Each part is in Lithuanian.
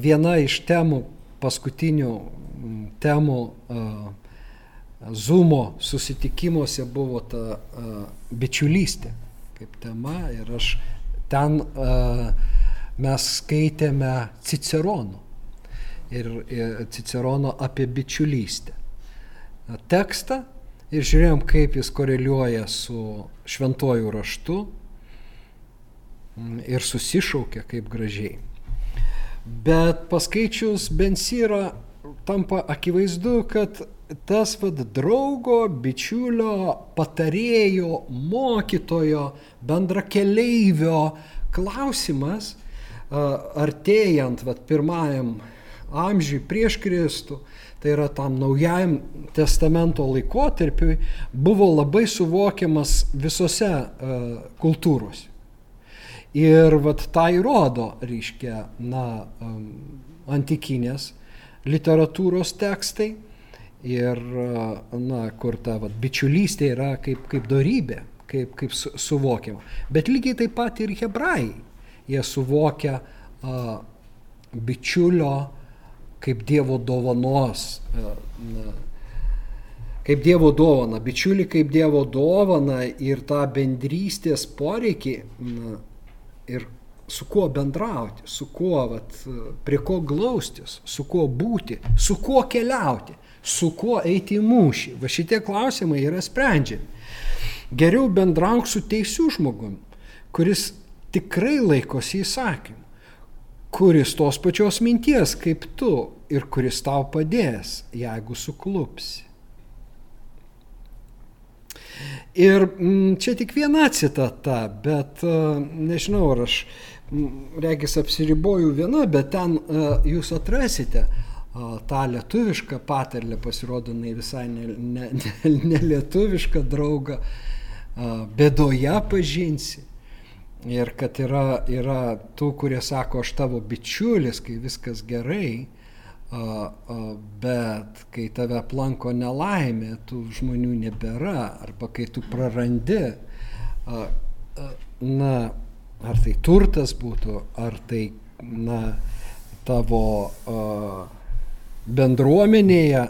viena iš temų, paskutinių temų Zumo susitikimuose buvo ta bičiulystė kaip tema ir aš ten mes skaitėme Ciceronų ir, Cicerono apie bičiulystę. Tekstą ir žiūrėjom, kaip jis koreliuoja su šventuoju raštu ir susišaukia kaip gražiai. Bet paskaičius Bensyrą tampa akivaizdu, kad tas vad draugo, bičiulio, patarėjo, mokytojo, bendrakeleivio klausimas artėjant vat, pirmajam amžiui prieš Kristų, tai yra tam naujajam testamento laikotarpiui, buvo labai suvokiamas visose uh, kultūrose. Ir vat tą įrodo, reiškia, na, antikinės literatūros tekstai ir, na, kur ta vat, bičiulystė yra kaip, kaip darybė, kaip, kaip su, suvokiama. Bet lygiai taip pat ir hebrajai, jie suvokia a, bičiulio kaip Dievo dovanos, a, na, kaip Dievo dovana, bičiulį kaip Dievo dovana ir tą bendrystės poreikį na, ir su kuo bendrauti, su kuo, vat, prie ko glaustis, su kuo būti, su kuo keliauti, su kuo eiti į mūšį. Va šitie klausimai yra sprendžiami. Geriau bendrauk su teisiu žmogumi, kuris tikrai laikosi įsakymų, kuris tos pačios minties kaip tu ir kuris tau padės, jeigu suklupsi. Ir mm, čia tik viena citata, bet nežinau, ar aš regis apsiriboju viena, bet ten jūs atrasite tą lietuvišką patarlę, pasirodo, ne visai ne, ne, ne, ne draugą, bėdoje pažinsi. Ir kad yra, yra tų, kurie sako, aš tavo bičiulis, kai viskas gerai, bet kai tave aplanko nelaimė, tų žmonių nebėra, arba kai tu prarandi, na, ar tai turtas būtų, ar tai, na, tavo bendruomenėje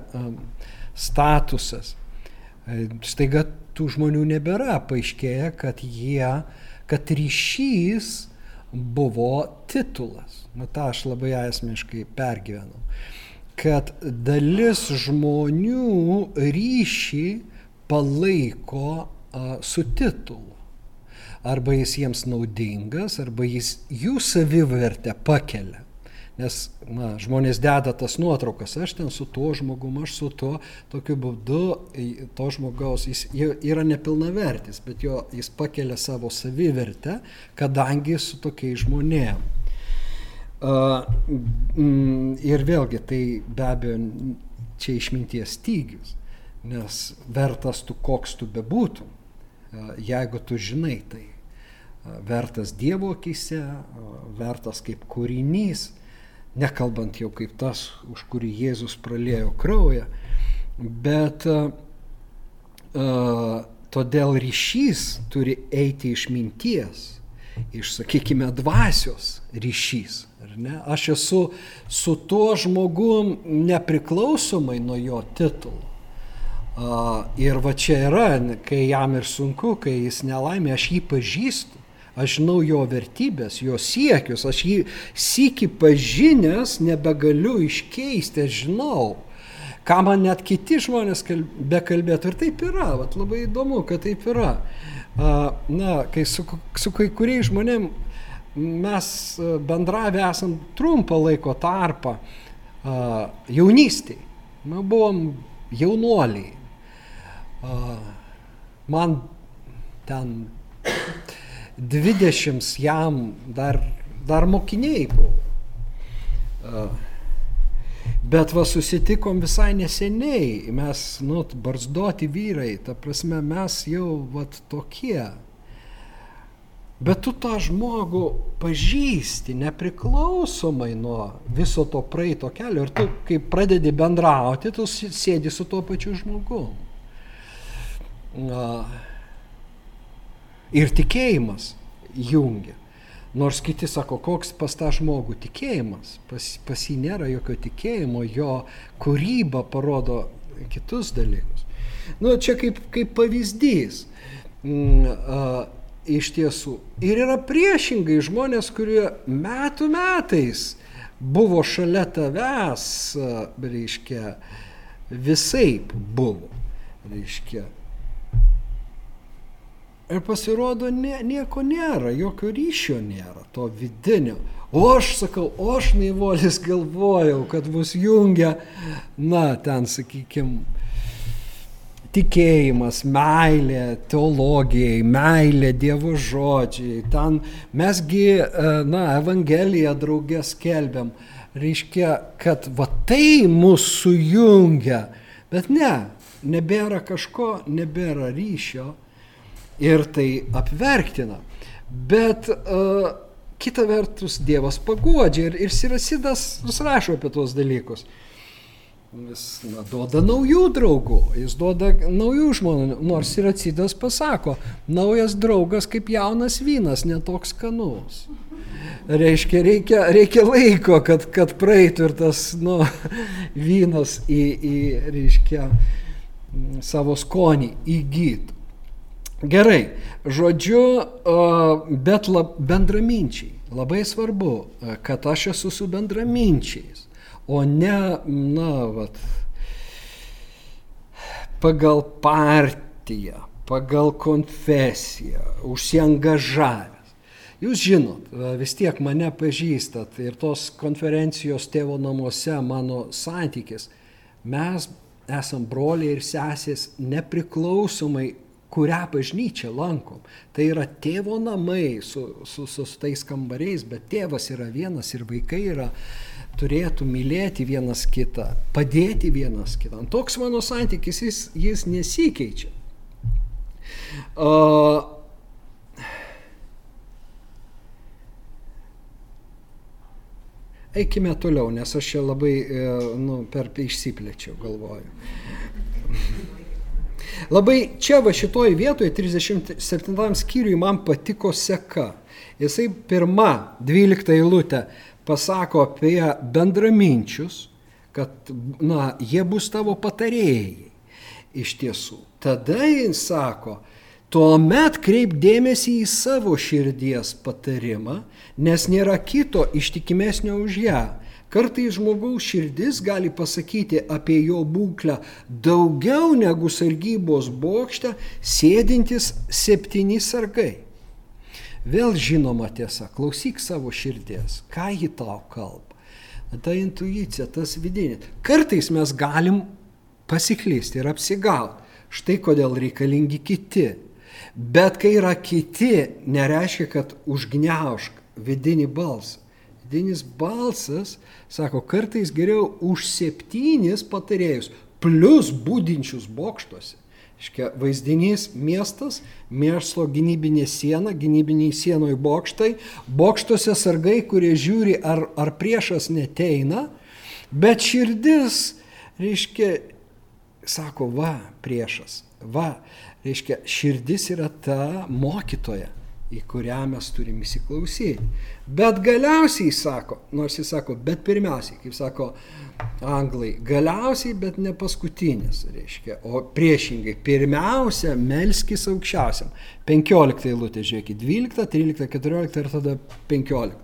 statusas. Staiga tų žmonių nebėra, paaiškėja, kad jie, kad ryšys buvo titulas. Na, tą aš labai asmeniškai pergyvenau. Kad dalis žmonių ryšį palaiko a, su titulu arba jis jiems naudingas, arba jis jų savivertę pakelia. Nes na, žmonės deda tas nuotraukas, aš ten su tuo žmogum, aš su tuo, tokiu būdu to žmogaus, jis yra nepilnavertis, bet jo, jis pakelia savo savivertę, kadangi su tokiais žmonėm. Uh, mm, ir vėlgi tai be abejo čia išminties stygius, nes vertas tu koks tu bebūtum, uh, jeigu tu žinai tai vertas Dievo akise, vertas kaip kūrinys, nekalbant jau kaip tas, už kurį Jėzus pralėjo kraują, bet uh, todėl ryšys turi eiti iš minties, iš, sakykime, dvasios ryšys. Aš esu su tuo žmogum nepriklausomai nuo jo titulo. Uh, ir va čia yra, kai jam ir sunku, kai jis nelaimė, aš jį pažįstu aš žinau jo vertybės, jo siekius, aš jį sėki pažinęs, nebegaliu iškeisti, aš žinau, ką man net kiti žmonės bekalbėtų. Ir taip yra, vat, labai įdomu, kad taip yra. Na, kai su, su kai kuriais žmonėm mes bendravę esam trumpą laiko tarpą jaunystėje. Mes buvom jaunuoliai. Man ten 20 jam dar, dar mokiniai buvo. Bet va susitikom visai neseniai, mes, nu, barzdoti vyrai, ta prasme, mes jau, va, tokie. Bet tu tą žmogų pažįsti nepriklausomai nuo viso to praeito kelio ir tu, kai pradedi bendrauti, tu sėdi su tuo pačiu žmogu. Uh, ir tikėjimas jungia. Nors kiti sako, koks pas tą žmogų tikėjimas. Pas, pas jį nėra jokio tikėjimo, jo kūryba parodo kitus dalykus. Nu, čia kaip, kaip pavyzdys. Mm, a, iš tiesų. Ir yra priešingai žmonės, kurie metų metais buvo šalia tavęs, reiškia, visaip buvo, reiškia. Ir pasirodo, nie, nieko nėra, jokio ryšio nėra, to vidinio. O aš sakau, o aš naivolis galvojau, kad mus jungia, na, ten, sakykime, tikėjimas, meilė teologijai, meilė Dievo žodžiai. Ten mesgi, e, na, Evangeliją draugės skelbiam. Reiškia, kad va tai mus sujungia. Bet ne, nebėra kažko, nebėra ryšio ir tai apverktina. Bet uh, kita vertus Dievas paguodžia ir, ir Sirasidas rašo apie tuos dalykus. Jis na, duoda naujų draugų, jis duoda naujų žmonių, nors ir atsidas pasako, naujas draugas kaip jaunas vynas, netoks skanus. Reiškia, reikia, reikia laiko, kad, kad praeitų ir tas nu, vynas į, į reiškia, savo skonį įgytų. Gerai, žodžiu, bet lab, bendraminčiai. Labai svarbu, kad aš esu su bendraminčiais o ne, na, vat, pagal partiją, pagal konfesiją, užsiengažavęs. Jūs žinot, vis tiek mane pažįstat ir tos konferencijos tėvo namuose mano santykis. Mes esam broliai ir sesės nepriklausomai kurią bažnyčią lankom. Tai yra tėvo namai su, su, su, su tais kambariais, bet tėvas yra vienas ir vaikai yra turėtų mylėti vienas kitą, padėti vienas kitam. Toks mano santykis, jis, jis nesikeičia. Uh, Eikime toliau, nes aš čia labai e, nu, per išsiplėčiau, galvoju. Labai čia va šitoj vietoje, 37 skyriui, man patiko seka. Jisai pirma, 12 eilutė, pasako apie bendraminčius, kad na, jie bus tavo patarėjai iš tiesų. Tada jis sako, tuomet kreip dėmesį į savo širdies patarimą, nes nėra kito ištikimesnio už ją. Kartais žmogaus širdis gali pasakyti apie jo būklę daugiau negu sargybos bokšte sėdintis septyni sargai. Vėl žinoma tiesa, klausyk savo širdies, ką ji tau kalba. Ta intuicija, tas vidinis. Kartais mes galim pasiklysti ir apsigauti. Štai kodėl reikalingi kiti. Bet kai yra kiti, nereiškia, kad užgneušk vidinį balsą. Vidinis balsas, sako, kartais geriau už septynis patarėjus, plus būdinčius bokštuose. Iškia, vaizdinys miestas, miesto gynybinė siena, gynybiniai sienoj bokštai, bokštuose sargai, kurie žiūri, ar, ar priešas neteina, bet širdis, reiškia, sako, va, priešas, va, reiškia, širdis yra ta mokytoja, į kurią mes turim įsiklausyti. Bet galiausiai sako, nors jis sako, bet pirmiausiai, kaip sako anglai, galiausiai, bet ne paskutinis, reiškia, o priešingai, pirmiausia, melskis aukščiausiam. 15 eilutė, žiūrėkit, 12, 13, 14 ir tada 15.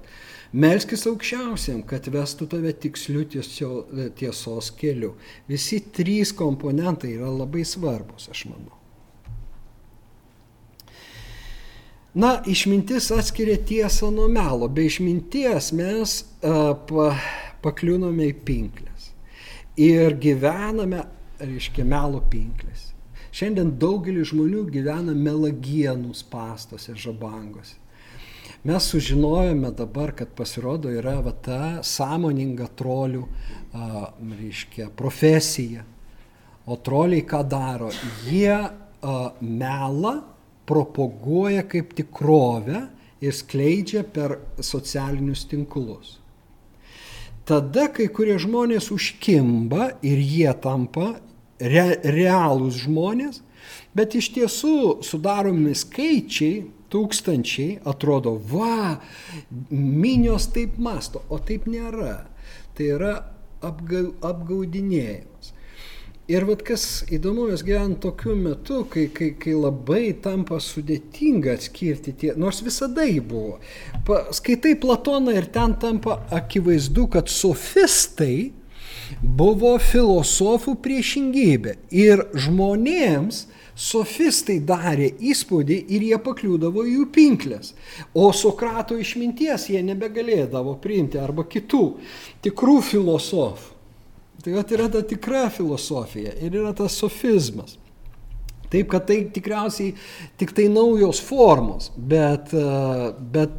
Melskis aukščiausiam, kad vestų tave tiksliu tiesos keliu. Visi trys komponentai yra labai svarbus, aš manau. Na, išmintis atskiria tiesą nuo melo. Be išminties mes uh, pa, pakliūname į pinklės. Ir gyvename, reiškia, melo pinklės. Šiandien daugelis žmonių gyvena melagienų pastose, žabangose. Mes sužinojome dabar, kad pasirodo yra va, ta sąmoninga trolių, a, reiškia, profesija. O troliai ką daro? Jie a, melą propaguoja kaip tikrovę ir skleidžia per socialinius tinklus. Tada kai kurie žmonės užkimba ir jie tampa re, realūs žmonės, bet iš tiesų sudaromi skaičiai tūkstančiai, atrodo, va, minios taip masto, o taip nėra. Tai yra apga, apgaudinėjimas. Ir vad kas įdomu, mes gyvenam tokiu metu, kai, kai, kai labai tampa sudėtinga atskirti tie, nors visada jį buvo. Pa, skaitai Platoną ir ten tampa akivaizdu, kad sofistai buvo filosofų priešingybė. Ir žmonėms sofistai darė įspūdį ir jie pakliūdavo į jų pinklės. O Sokrato išminties jie nebegalėdavo priimti arba kitų tikrų filosofų. Tai vat yra ta tikra filosofija ir yra tas sofizmas. Taip, kad tai tikriausiai tik tai naujos formos, bet, bet,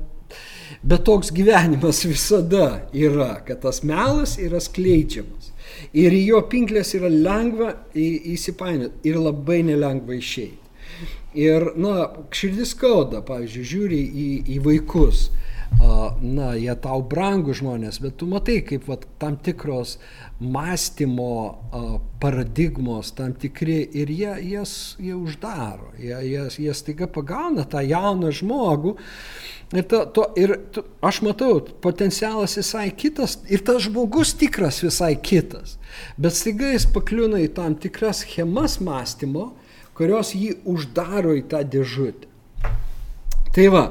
bet toks gyvenimas visada yra, kad tas melas yra skleidžiamas. Ir jo pinklės yra lengva įsipainioti ir labai nelengva išeiti. Ir, na, širdis skauda, pavyzdžiui, žiūri į, į vaikus na, jie tau brangų žmonės, bet tu matai, kaip vat, tam tikros mąstymo paradigmos, tam tikri ir jie jas jie uždaro, jie, jie, jie staiga pagauna tą jauną žmogų ir, ta, to, ir tu, aš matau, potencialas visai kitas ir tas žmogus tikras visai kitas, bet staiga jis pakliūna į tam tikras schemas mąstymo, kurios jį uždaro į tą dėžutę. Tai va,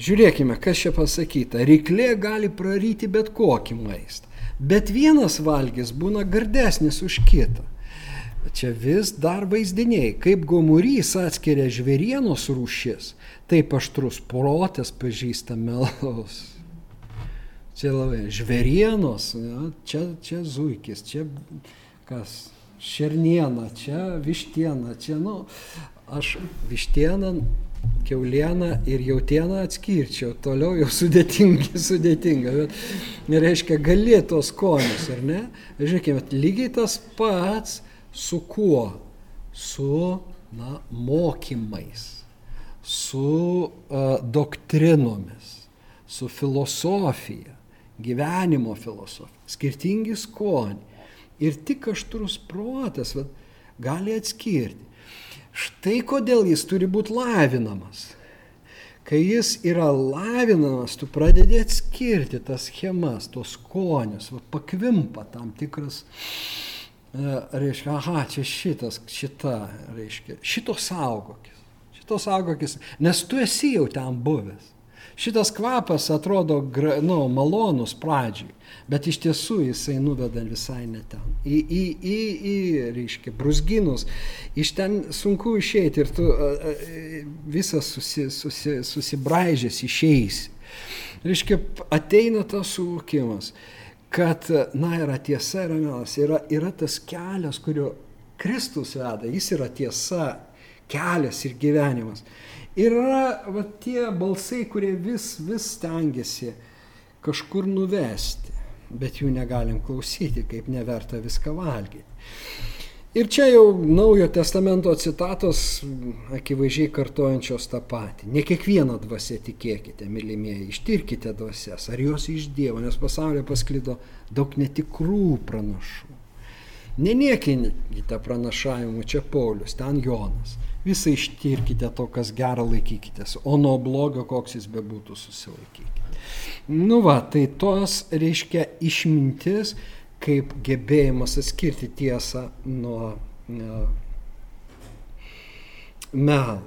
Žiūrėkime, kas čia pasakyta. Ryklė gali praryti bet kokį maistą, bet vienas valgys būna gardesnis už kitą. Čia vis dar vaizdiniai, kaip gomurys atskiria žvėrienos rūšis, taip aštrus protas pažįsta melos. Čia labai žvėrienos, ja, čia, čia zuikis, čia kas, šerniena, čia vištiena, čia, nu, aš vištieną keulieną ir jautieną atskirčiau, toliau jau sudėtingi, sudėtinga, bet reiškia gali tos skonius, ar ne? Žiūrėkime, lygiai tas pats su kuo? Su na, mokymais, su uh, doktrinomis, su filosofija, gyvenimo filosofija, skirtingi skoniai. Ir tik aštrus protas vat, gali atskirti. Štai kodėl jis turi būti lavinamas. Kai jis yra lavinamas, tu pradedi atskirti tas schemas, tos skonius, va, pakvimpa tam tikras, e, reiškia, aha, čia šitas, šita, reiškia, šito saugokis, šito saugokis, nes tu esi jau ten buvęs. Šitas kvapas atrodo nu, malonus pradžiai, bet iš tiesų jisai nuveda visai ne ten. Į, į, į, į reiškia, brusginus, iš ten sunku išeiti ir tu visas susi, susi, susibraižęs išeisi. Reiškia, ateina tas suvokimas, kad, na, yra tiesa, yra melas, yra, yra tas kelias, kurio Kristus veda, jis yra tiesa, kelias ir gyvenimas. Ir yra va, tie balsai, kurie vis, vis stengiasi kažkur nuvesti, bet jų negalim klausyti, kaip neverta viską valgyti. Ir čia jau naujo testamento citatos akivaizdžiai kartojančios tą patį. Ne kiekvieną dvasę tikėkite, mylimieji, ištirkite dvasias, ar jos iš Dievo, nes pasaulyje pasklido daug netikrų pranašų. Neniekinkite pranašavimų, čia Paulius, ten Jonas visą ištirkite to, kas gera laikykitės, o nuo blogio, koks jis bebūtų, susilaikykite. Nu va, tai tos reiškia išmintis kaip gebėjimas atskirti tiesą nuo uh, melo.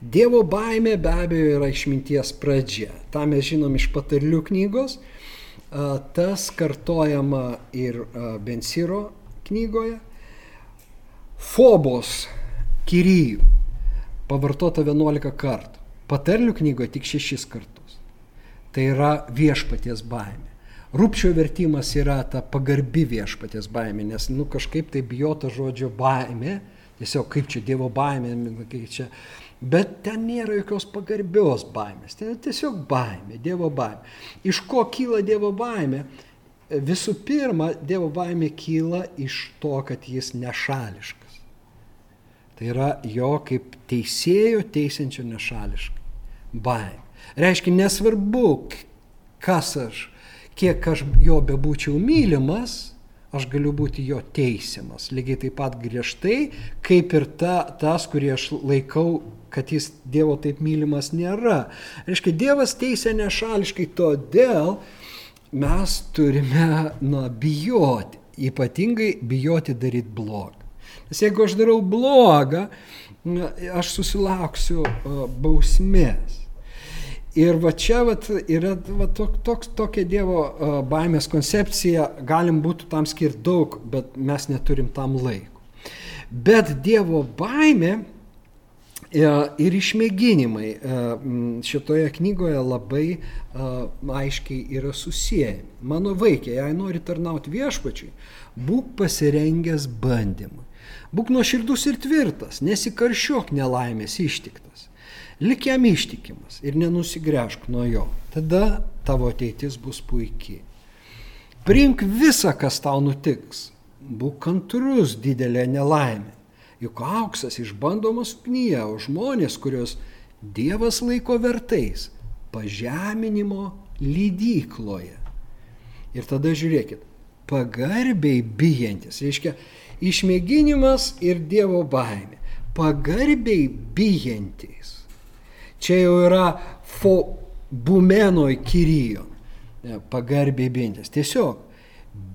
Dievo baimė be abejo yra išminties pradžia. Ta mes žinom iš patarlių knygos. Tas kartojama ir Bensiro knygoje. Fobos Kirijų pavartota 11 kartų. Patarlių knygoje tik 6 kartus. Tai yra viešpaties baimė. Rūpščio vertimas yra ta pagarbi viešpaties baimė, nes nu, kažkaip tai bijota žodžio baimė, tiesiog kaip čia Dievo baimė, kaip čia. Bet ten nėra jokios pagarbios baimės, ten tiesiog baimė, Dievo baimė. Iš ko kyla Dievo baimė? Visų pirma, Dievo baimė kyla iš to, kad jis nešališkas. Tai yra jo kaip teisėjo teisiančio nešališkai. Baimė. Reiškia, nesvarbu, kas aš, kiek aš jo bebūčiau mylimas, aš galiu būti jo teisiamas. Lygiai taip pat griežtai, kaip ir ta, tas, kurį aš laikau kad jis Dievo taip mylimas nėra. Reiškia, Dievas teisė nešališkai, todėl mes turime, na, bijoti, ypatingai bijoti daryti blogą. Nes jeigu aš darau blogą, aš susilauksiu bausmės. Ir va čia va, yra va, toks, tokia Dievo baimės koncepcija, galim būtų tam skirti daug, bet mes neturim tam laiko. Bet Dievo baimė e, ir išmėginimai e, šitoje knygoje labai e, aiškiai yra susijęmi. Mano vaikė, jei nori tarnauti viešpačiui, būk pasirengęs bandymui. Būk nuoširdus ir tvirtas, nesikaršiok nelaimės ištiktas. Lik jam ištikimas ir nenusigręžk nuo jo. Tada tavo ateitis bus puikiai. Priimk visą, kas tau nutiks. Būk kantrus didelė nelaimė. Juk auksas išbandomas ugnyje, o žmonės, kurios Dievas laiko vertais, pažeminimo lydykloje. Ir tada žiūrėkit, pagarbiai bijantis, reiškia, išmėginimas ir Dievo baimė. Pagarbiai bijantis. Čia jau yra fo bumenoj kyrijon. Pagarbiai bijantis. Tiesiog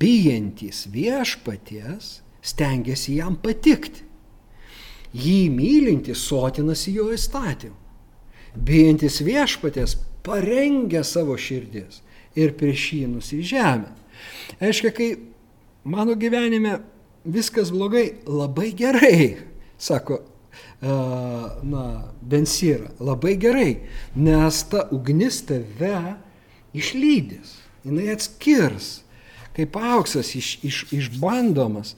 bijantis viešpaties stengiasi jam patikti. Jį mylintis sotinasi jo įstatymu. Bijantis viešpatės parengia savo širdis ir prieš jį nusižemė. Aiškia, kai mano gyvenime viskas blogai, labai gerai, sako na, Bensyra, labai gerai, nes ta ugnis tave išlydys, jinai atskirs, kaip auksas iš, iš, išbandomas,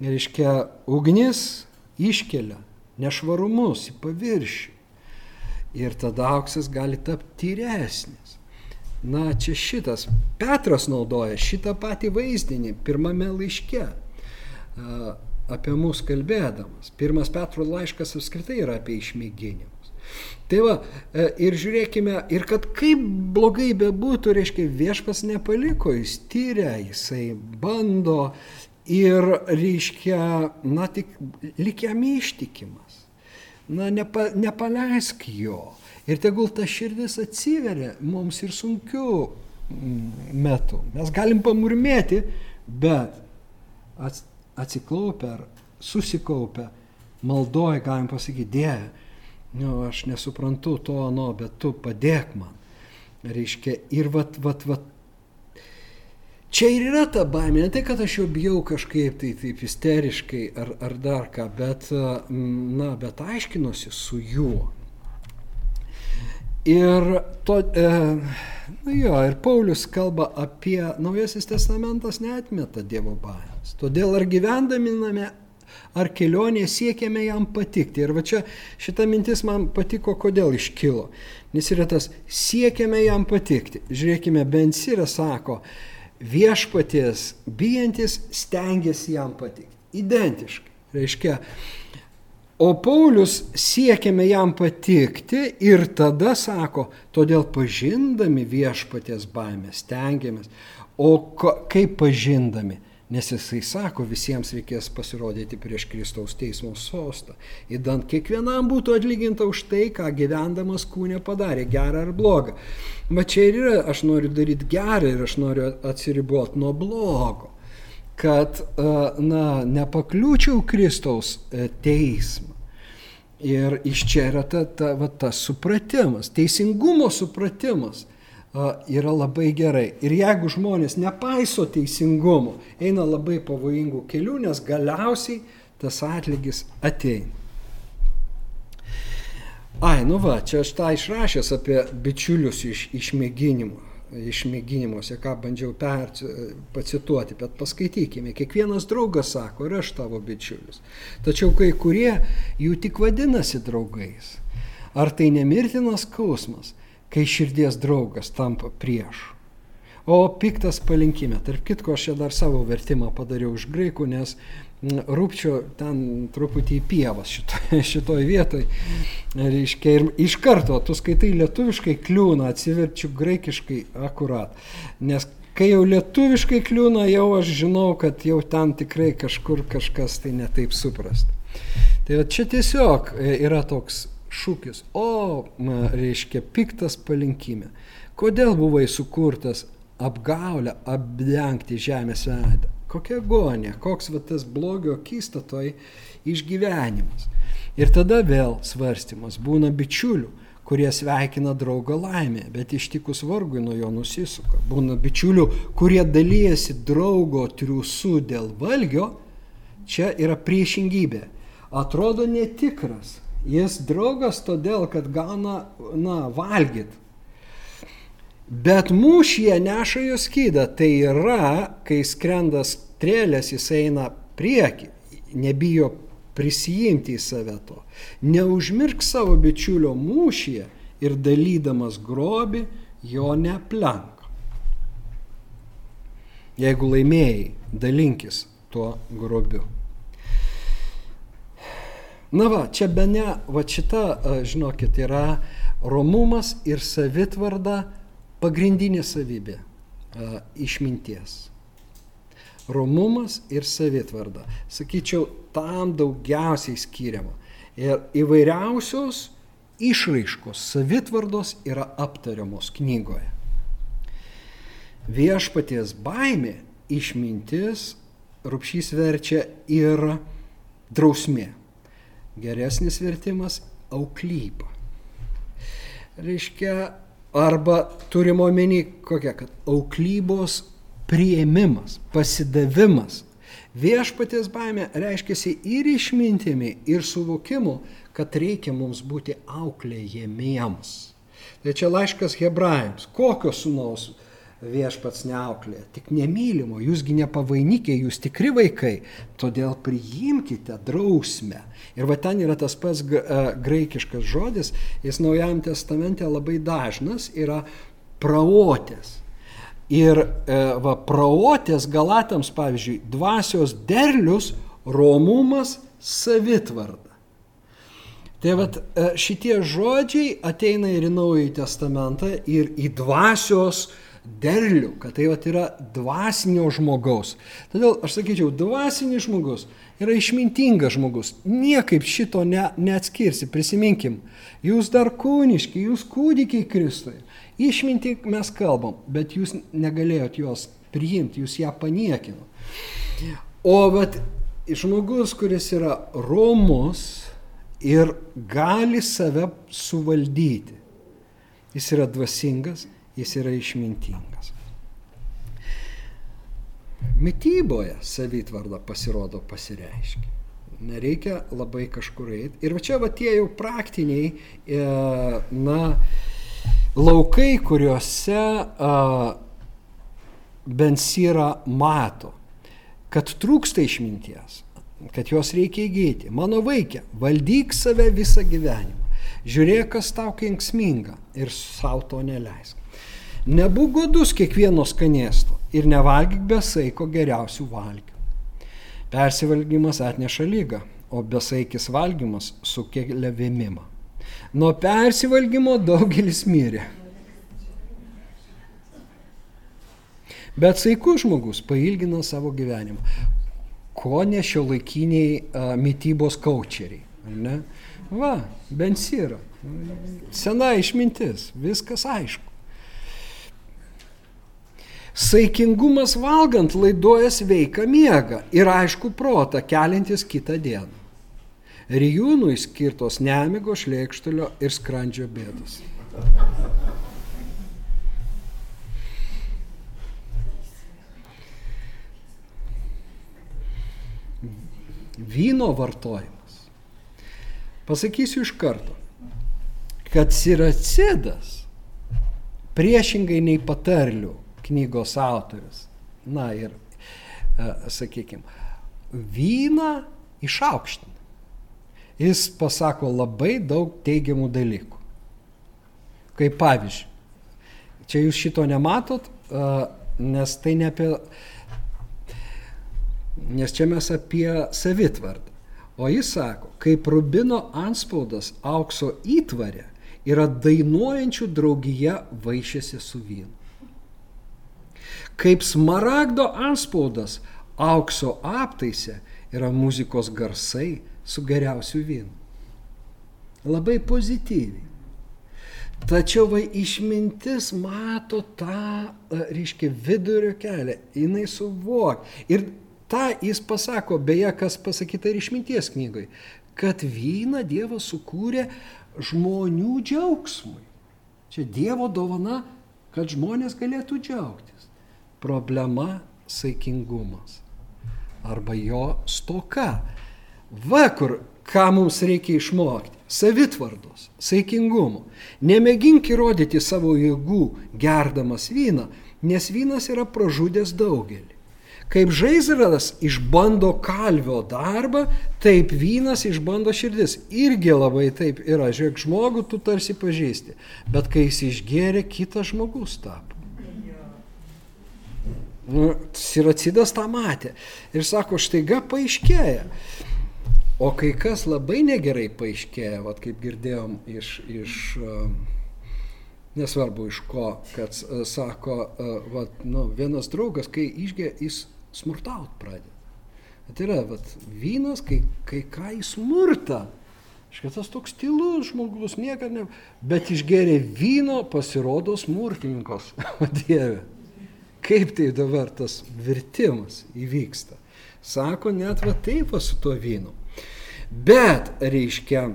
reiškia, ugnis iškelia nešvarumus į paviršių. Ir tada auksas gali tapti tyresnis. Na, čia šitas. Petras naudoja šitą patį vaizdinį pirmame laiške apie mus kalbėdamas. Pirmas Petro laiškas apskritai yra apie išmėginimus. Tai va, e, ir žiūrėkime, ir kad kaip blogai bebūtų, reiškia, viešpas nepaliko, jis tyria, jisai bando ir, reiškia, na tik lik jam ištikimas. Na, nepa, nepaleisk jo. Ir tegul ta širdis atsiveria mums ir sunkių mm, metų. Mes galim pamurmėti, bet atsiklaupę ar susikaupę, maldoja, galim pasakyti, Dieve, nu, aš nesuprantu to, ano, bet tu padėk man. Reiškia, ir vat, vat, vat, čia ir yra ta baimė, ne tai, kad aš jau bijau kažkaip tai taip isteriškai ar, ar dar ką, bet, na, bet aiškinuosi su juo. Ir to, e, nu jo, ir Paulius kalba apie Naujasis testamentas neatmeta Dievo baimės. Todėl ar gyvendami name, ar kelionėje siekiame jam patikti. Ir va čia šita mintis man patiko, kodėl iškilo. Nes yra tas siekiame jam patikti. Žiūrėkime, Bensira sako, viešpaties bijantis stengiasi jam patikti. Identiškai. Reiškia, O Paulius siekiame jam patikti ir tada sako, todėl pažindami viešpaties baimę stengiamės. O kaip pažindami? Nes jisai sako, visiems reikės pasirodyti prieš Kristaus teismo sostą. Įdant kiekvienam būtų atlyginta už tai, ką gyvendamas kūnė padarė, gerą ar blogą. Bet čia ir yra, aš noriu daryti gerą ir aš noriu atsiriboti nuo blogo. Kad, na, nepakliūčiau Kristaus e, teismą. Ir iš čia yra ta, ta, va, tas supratimas, teisingumo supratimas a, yra labai gerai. Ir jeigu žmonės nepaiso teisingumo, eina labai pavojingų kelių, nes galiausiai tas atlygis ateina. Ai, nu va, čia aš tą išrašęs apie bičiulius iš, išmėginimų išmėginimuose, ką bandžiau per, pacituoti, bet paskaitykime. Kiekvienas draugas sako, ir aš tavo bičiulis. Tačiau kai kurie jų tik vadinasi draugais. Ar tai nemirtinas skausmas, kai širdies draugas tampa priešu? O piktas palinkime. Tarp kitko, aš čia dar savo vertimą padariau iš graikų, nes rūpčio ten truputį į pievas šitoj, šitoj vietoj. Reiškia, ir iš karto tu skaitai lietuviškai kliūna, atsiverčiu graikiškai akurat. Nes kai jau lietuviškai kliūna, jau aš žinau, kad jau ten tikrai kažkur kažkas tai netaip suprast. Tai čia tiesiog e, yra toks šūkis, o, reiškia, piktas palinkime. Kodėl buvai sukurtas apgaulę apdengti žemės veidą? Kokia gonė, koks va tas blogio akistatoj išgyvenimas. Ir tada vėl svarstymas būna bičiulių, kurie sveikina draugą laimę, bet ištikus vargui nuo jo nusisuka. Būna bičiulių, kurie dalyjasi draugo triusų dėl valgio, čia yra priešingybė. Atrodo netikras. Jis draugas todėl, kad gauna, na, valgyt. Bet mūšyje neša jo skydą. Tai yra, kai skrenda strėlės, jis eina prieki, nebijo prisijimti į save to. Neužmirk savo bičiulio mūšyje ir dalydamas grobi jo neplenk. Jeigu laimėjai, dalinkis tuo grobiu. Na va, čia be ne, va šita, žinokit, yra romumas ir savitvarda pagrindinė savybė išminties. Romumas ir savitvarda. Sakyčiau, tam daugiausiai skiriama. Ir įvairiausios išraiškos savitvardos yra aptariamos knygoje. Viešpaties baimė, išmintis, rūpšys verčia ir drausmė. Geresnis vertimas - auklyba. Reiškia, Arba turime omeny kokia, kad auklybos prieimimas, pasidavimas. Viešpaties baimė reiškia ir išmintimi, ir suvokimu, kad reikia mums būti auklėjamiems. Tai čia laiškas hebrajams. Kokios sunaus viešpats neauklė, tik nemylimo, jūsgi nepavainikė, jūs tikri vaikai, todėl priimkite drausmę. Ir va ten yra tas pats graikiškas žodis, jis Naujajam testamente labai dažnas yra praotės. Ir e, va, praotės galatams, pavyzdžiui, dvasios derlius, romumas, savitvarda. Tai vat šitie žodžiai ateina ir į Naująjį testamentą, ir į dvasios derlių, kad tai vat, yra dvasinio žmogaus. Todėl aš sakyčiau, dvasinis žmogus yra išmintingas žmogus. Niekaip šito ne, neatskirsi. Prisiminkim, jūs dar kūniški, jūs kūdikiai Kristui. Išminti mes kalbam, bet jūs negalėjot jos priimti, jūs ją paniekino. O vat, žmogus, kuris yra romus ir gali save suvaldyti, jis yra dvasingas, jis yra išmintingas. Mytyboje savitvarda pasirodo pasireiškia. Nereikia labai kažkur eiti. Ir va čia va tie jau praktiniai, e, na, laukai, kuriuose Bensyra mato, kad trūksta išminties, kad jos reikia įgyti. Mano vaikė, valdyk save visą gyvenimą. Žiūrėk, kas tau kenksminga ir savo to neleisk. Nebūk godus kiekvieno skanėsto ir nevalgyk be saiko geriausių valgių. Persivalgymas atneša lygą, o besaikis valgymas sukelia vėmimą. Nuo persivalgymo daugelis mirė. Bet saikus žmogus pailgina savo gyvenimą. Ko ne šio laikiniai mytybos kaučeriai. Ne? Va, bensyra. Sena išmintis, viskas aišku. Saikingumas valgant laiduoja sveiką miegą ir aišku protą kelintis kitą dieną. Rijūnui skirtos nemigo, šlėkštulio ir skrandžio bėdos. Vyno vartojimas. Pasakysiu iš karto, kad siracidas priešingai nei patarlių knygos autorius. Na ir, e, sakykime, vyną išaukština. Jis pasako labai daug teigiamų dalykų. Kaip pavyzdžiui, čia jūs šito nematot, nes tai ne apie... Nes čia mes apie savitvardą. O jis sako, kaip rubino anspaudas aukso įtvarė yra dainuojančių draugija vaišėsi su vynu kaip smaragdo anspaudas aukso aptaise yra muzikos garsai su geriausiu vynu. labai pozityviai. Tačiau va išmintis mato tą, e, reiškia, vidurio kelią, jinai suvok. Ir tą jis pasako, beje, kas pasakyta ir išminties knygoje, kad vyną Dievas sukūrė žmonių džiaugsmui. Čia Dievo dovana, kad žmonės galėtų džiaugtis. Problema - saikingumas arba jo stoka. Va kur, ką mums reikia išmokti - savitvardos, saikingumo. Nemėgink įrodyti savo jėgų gerdamas vyną, nes vynas yra pražudęs daugelį. Kaip žaizras išbando kalvio darbą, taip vynas išbando širdis. Irgi labai taip yra. Žiūrėk, žmogų tu tarsi pažįsti, bet kai jis išgėrė, kitas žmogus tapo. Nu, Siracidas tą matė. Ir sako, štaiga paaiškėja. O kai kas labai negerai paaiškėja, vat, kaip girdėjom iš, iš nesvarbu iš ko, kad sako, vat, nu, vienas draugas, kai išgė, jis smurtaut pradeda. Tai yra, vat, vynas, kai, kai ką į smurtą. Šitas toks tylus žmogus, niekada ne. Bet išgeria vyno, pasirodo smurtininkas. O Dieve, kaip tai dabar tas virtimas įvyksta. Sako, net va taip va su tuo vynu. Bet, reiškia,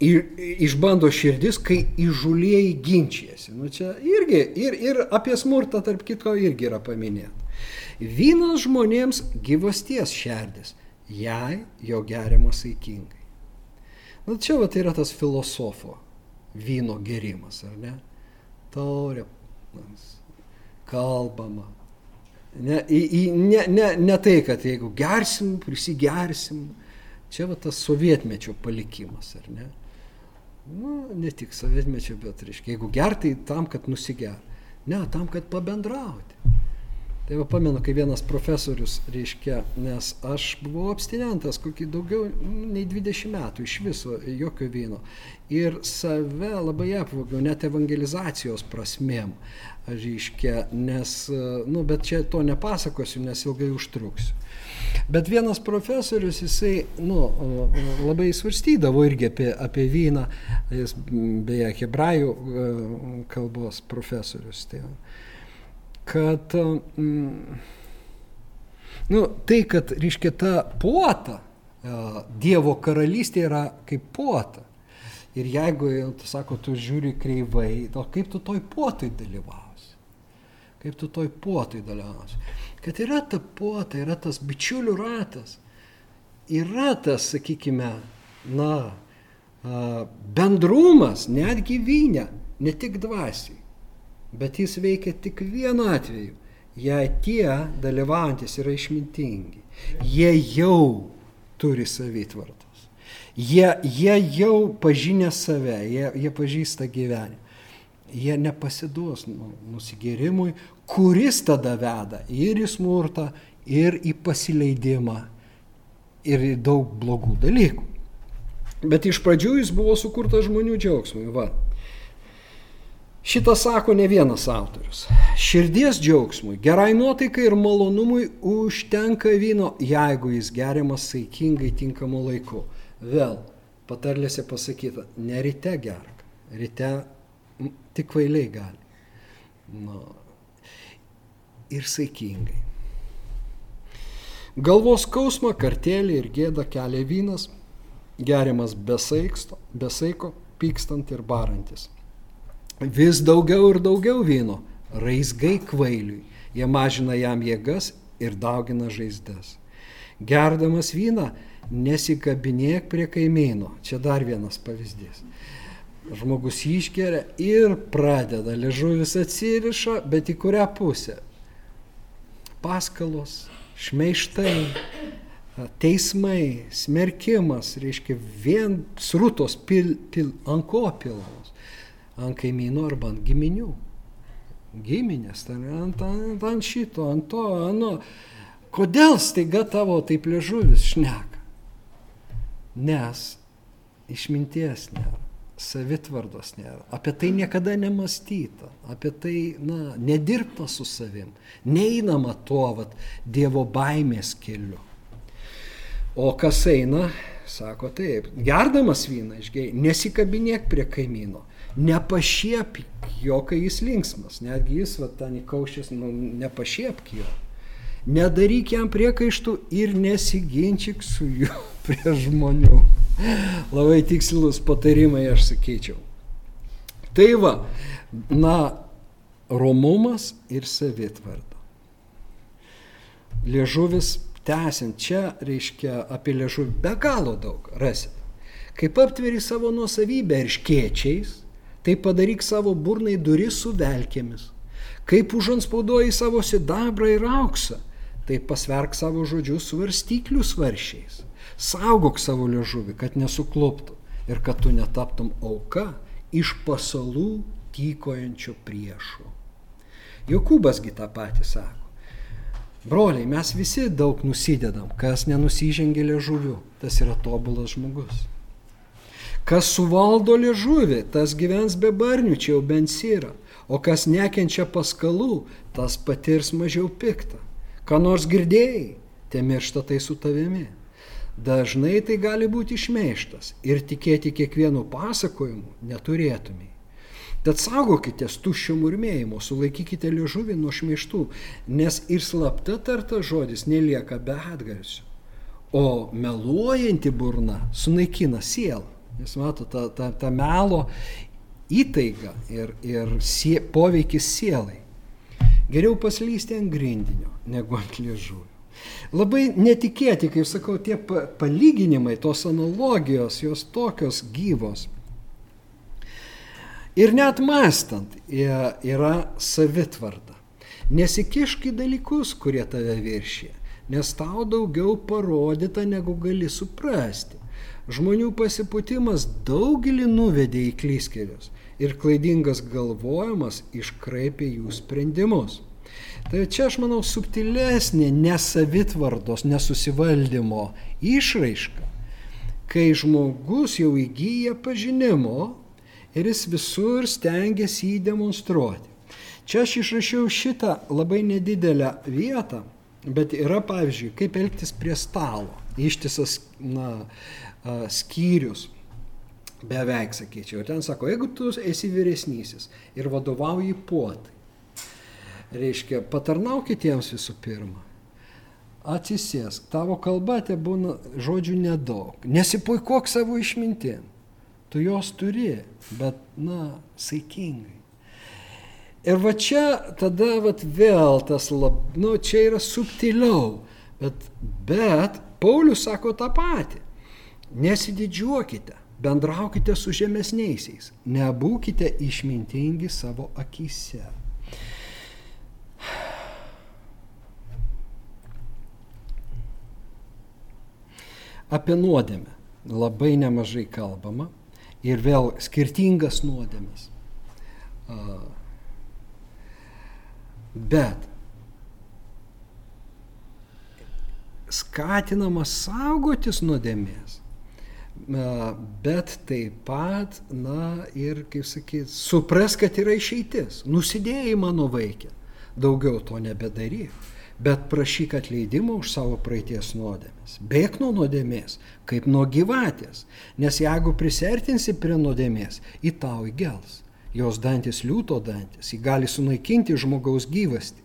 ir, išbando širdis, kai įžulėjai ginčijasi. Nu, čia irgi, ir, ir apie smurtą, tarp kitko, irgi yra paminėta. Vynas žmonėms gyvasties šerdis, jei jo geriamas saikingai. Na čia va tai yra tas filosofo vyno gerimas, ar ne? Taurė, kalbama. Ne, į, į, ne, ne, ne tai, kad jeigu gersim, prisigersim, čia va tas sovietmečio palikimas, ar ne? nu, ne tik sovietmečio, bet, reiškia, jeigu gertai tam, kad nusiger. Ne, tam, kad pabendrauti. Tai va pamenu, kai vienas profesorius, reiškia, nes aš buvau abstinentas kokį daugiau nu, nei 20 metų iš viso, jokio vyno. Ir save labai apvogiau, net evangelizacijos prasmėm, reiškia, nes, nu, bet čia to nepasakosiu, nes ilgai užtruksiu. Bet vienas profesorius, jisai nu, labai svarstydavo irgi apie, apie vyną, jis beje hebrajų kalbos profesorius. Tai, kad mm, nu, tai, kad, reiškia, ta puota, e, Dievo karalystė yra kaip puota. Ir jeigu, tu sako, tu žiūri kreivai, to kaip tu toj puotai dalyvausi? Kaip tu toj puotai dalyvausi? kad yra ta puota, yra tas bičiulių ratas, yra tas, sakykime, na, bendrumas, netgi vynė, ne tik dvasiai, bet jis veikia tik vienu atveju, jei tie dalyvaujantis yra išmintingi, jie jau turi savitvartos, jie, jie jau pažinę save, jie, jie pažįsta gyvenimą jie nepasiduos nu, nusigėrimui, kuris tada veda ir į smurtą, ir į pasileidimą, ir į daug blogų dalykų. Bet iš pradžių jis buvo sukurtas žmonių džiaugsmui. Va. Šitą sako ne vienas autorius. Širdies džiaugsmui, gerai nuotaikai ir malonumui užtenka vyno, jeigu jis geriamas saikingai tinkamu laiku. Vėl patarlėse pasakyta, ne ryte gerk, ryte tik kvailiai gali. Nu, ir saikingai. Galvos skausmą, kartelį ir gėdą kelia vynas, geriamas besaiksto, besaiko, pykstant ir barantis. Vis daugiau ir daugiau vyno, raizgai kvailiui, jie mažina jam jėgas ir daugina žaizdas. Gerdamas vyną, nesikabinėk prie kaimyno. Čia dar vienas pavyzdys žmogus išgeria ir pradeda, liežuvis atsiriša, bet į kurią pusę? Paskalos, šmeištai, teismai, smerkimas, reiškia vien srutos pil, pil, ant ko pilamos? Ant kaimynų arba ant giminių. Giminės, ten, ant, ant, ant šito, ant to, anu. Kodėl staiga tavo taip liežuvis šneka? Nes išminties nėra savitvardos nėra. Apie tai niekada nemastyta, apie tai, na, nedirbta su savim, neinama tuo, vat, Dievo baimės keliu. O kas eina Sako taip, gerdamas vyną išgei, nesikabinėk prie kaimyno, nepašiepk jo, kai jis linksmas, netgi jis, va, ten įkaušęs, nu, nepašiepk jo. Nedaryk jam priekaištų ir nesiginčyk su juo prie žmonių. Labai tikslus patarimai aš sakyčiau. Tai va, na, romumas ir savitvarda. Liežuvis tęsiant čia, reiškia, apie liežuvį be galo daug rasit. Kaip aptveri savo nuosavybę irškiečiais, tai padaryk savo burnai duris su velkėmis. Kaip užanspaudoji savo sidabrą ir auksą, tai pasverk savo žodžius svarstyklių svaršiais. Saugok savo liežuvį, kad nesukluptų ir kad tu netaptum auka iš pasalų tykojančio priešų. Jokūbasgi tą patį sako. Broliai, mes visi daug nusidedam, kas nenusižengė liežuviu, tas yra tobulas žmogus. Kas suvaldo liežuvį, tas gyvens be barnių, čia jau bent yra, o kas nekenčia paskalų, tas patirs mažiau piktą. Ką nors girdėjai, te miršta tai su tavimi. Dažnai tai gali būti išmeištas ir tikėti kiekvienu pasakojimu neturėtumai. Tad saugokitės tuščio murmėjimo, sulaikykite liežuvį nuo šmeištų, nes ir slapta tarta žodis nelieka be atgarsių. O meluojanti burna sunaikina sielą. Nes mato, ta, ta, ta melo įtaiga ir, ir sie, poveikis sielai. Geriau paslysti ant grindinio negu ant liežuvio. Labai netikėti, kaip sakau, tie palyginimai, tos analogijos, jos tokios gyvos. Ir net mastant yra savitvarda. Nesikišk į dalykus, kurie tave viršė, nes tau daugiau parodyta, negu gali suprasti. Žmonių pasiputimas daugelį nuvedė į klyskelius ir klaidingas galvojimas iškraipė jų sprendimus. Tai čia aš manau subtilesnė nesavitvardos, nesusivaldymo išraiška, kai žmogus jau įgyja pažinimo ir jis visur stengiasi jį demonstruoti. Čia aš išrašiau šitą labai nedidelę vietą, bet yra pavyzdžiui, kaip elgtis prie stalo. Ištisas na, skyrius beveik sakyčiau. Ten sako, jeigu tu esi vyresnysis ir vadovauji puotai, reiškia, patarnauk kitiems visų pirma. Atsisėsk, tavo kalba te būna žodžių nedaug. Nesipuikuok savo išmintim. Tu jos turi, bet, na, saikingai. Ir va čia tada vat, vėl tas, lab, nu, čia yra subtiliau, bet, bet Paulius sako tą patį. Nesididžiuokite bendraukite su žemesniaisiais, nebūkite išmintingi savo akise. Apie nuodėmę labai nemažai kalbama ir vėl skirtingas nuodėmės. Bet skatinama saugotis nuodėmės bet taip pat, na ir, kaip sakyt, supras, kad yra išeitis. Nusidėjai mano vaikė, daugiau to nebedaryk, bet prašyk atleidimo už savo praeities nuodėmės. Bėk nuo nuodėmės, kaip nuo gyvatės, nes jeigu prisertinsi prie nuodėmės, į tau įgels. Jos dantis liūto dantis, jį gali sunaikinti žmogaus gyvasti.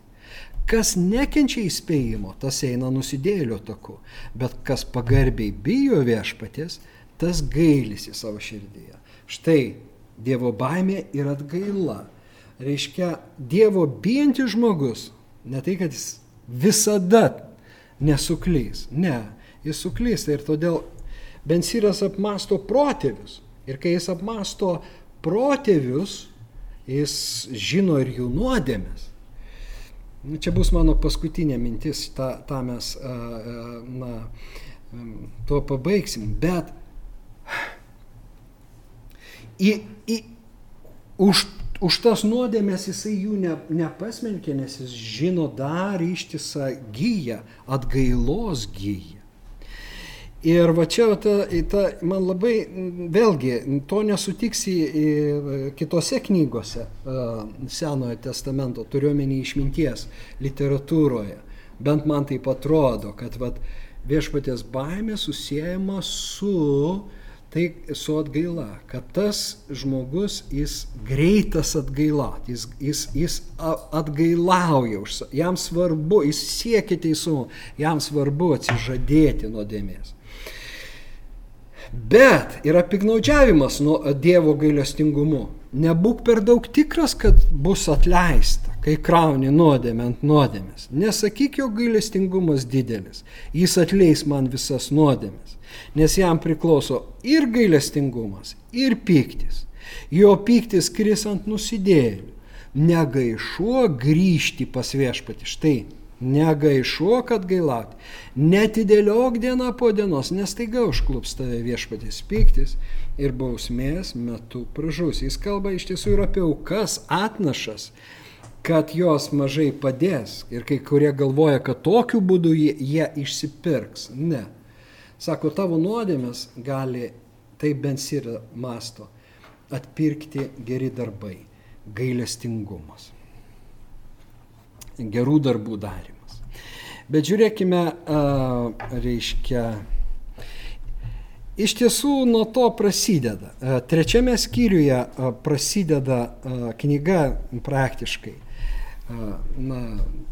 Kas nekenčia įspėjimo, tas eina nusidėlio taku, bet kas pagarbiai bijo viešpatės, tas gailisi savo širdyje. Štai Dievo baimė ir atgaila. Reiškia, Dievo bijantis žmogus, ne tai, kad jis visada nesuklys, ne, jis suklysta ir todėl Bensyras apmasto protėvius. Ir kai jis apmasto protėvius, jis žino ir jų nuodėmės. Nu, čia bus mano paskutinė mintis, tą, tą mes, na, tuo pabaigsim. Bet į, į, už, už tas nuodėmės jisai jų ne, nepasmelkė, nes jis žino dar ištisą gyją, atgailos gyją. Ir va čia ta, ta, man labai, vėlgi, to nesutiksi kitose knygose Senojo testamento, turiuomenį išminties literatūroje. Bent man tai atrodo, kad vat, viešpatės baimė susijęma su tai su atgaila, kad tas žmogus, jis greitas atgailat, jis, jis, jis atgailauja, jam svarbu, jis siekia teisumo, jam svarbu atsižadėti nuodėmės. Bet yra piknaudžiavimas nuo Dievo gailestingumu. Nebūk per daug tikras, kad bus atleista, kai krauni nuodėmę ant nuodėmės. Nesakyk, jo gailestingumas didelis. Jis atleis man visas nuodėmės. Nes jam priklauso ir gailestingumas, ir piktis. Jo piktis kris ant nusidėlių. Negaišuo grįžti pas viešpatį. Štai negaišuok atgailauti, netidėliok dieną po dienos, nes taiga užklups tave viešpatys piktis ir bausmės metu pražus. Jis kalba iš tiesų ir apie aukas, atnašas, kad jos mažai padės. Ir kai kurie galvoja, kad tokiu būdu jie, jie išsipirks. Ne. Sako, tavo nuodėmės gali, tai bent ir masto, atpirkti geri darbai, gailestingumas gerų darbų darimas. Bet žiūrėkime, reiškia, iš tiesų nuo to prasideda. Trečiame skyriuje prasideda knyga praktiškai na,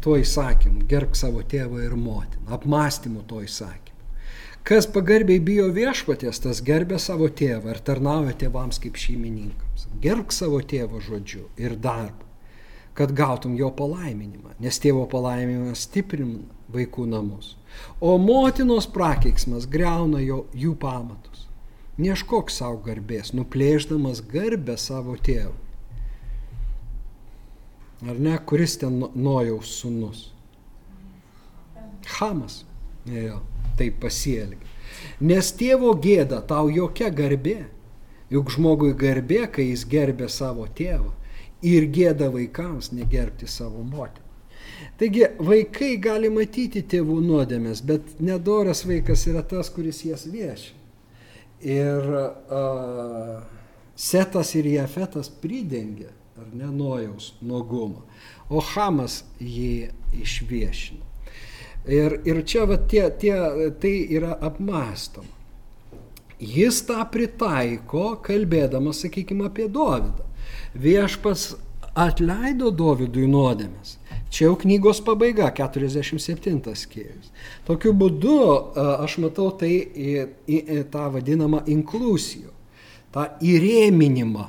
tuo įsakymu, gerb savo tėvą ir motiną, apmąstymu to įsakymu. Kas pagarbiai bijo viešpatės, tas gerbė savo tėvą ir tarnauja tėvams kaip šeimininkams. Gerb savo tėvo žodžiu ir darbu kad gautum jo palaiminimą, nes tėvo palaiminimas stiprina vaikų namus, o motinos prakeiksmas greuna jo, jų pamatus. Neškok savo garbės, nuplėždamas garbę savo tėvui. Ar ne, kuris ten nojaus sunus? Hamas. Jo, taip pasielgia. Nes tėvo gėda tau jokia garbė. Juk žmogui garbė, kai jis gerbė savo tėvą ir gėda vaikams negerbti savo motiną. Taigi vaikai gali matyti tėvų nuodėmės, bet nedoras vaikas yra tas, kuris jas viešia. Ir uh, Setas ir Jefetas pridengia, ar ne, nojaus nuogumą, o Hamas jį išviešino. Ir, ir čia va, tie, tie, tai yra apmastoma. Jis tą pritaiko, kalbėdamas, sakykime, apie Dovydą viešpas atleido Dovydui nuodėmės. Čia jau knygos pabaiga, 47 skyrius. Tokiu būdu aš matau tai į, į, į tą vadinamą inklusijų, tą įrėminimą,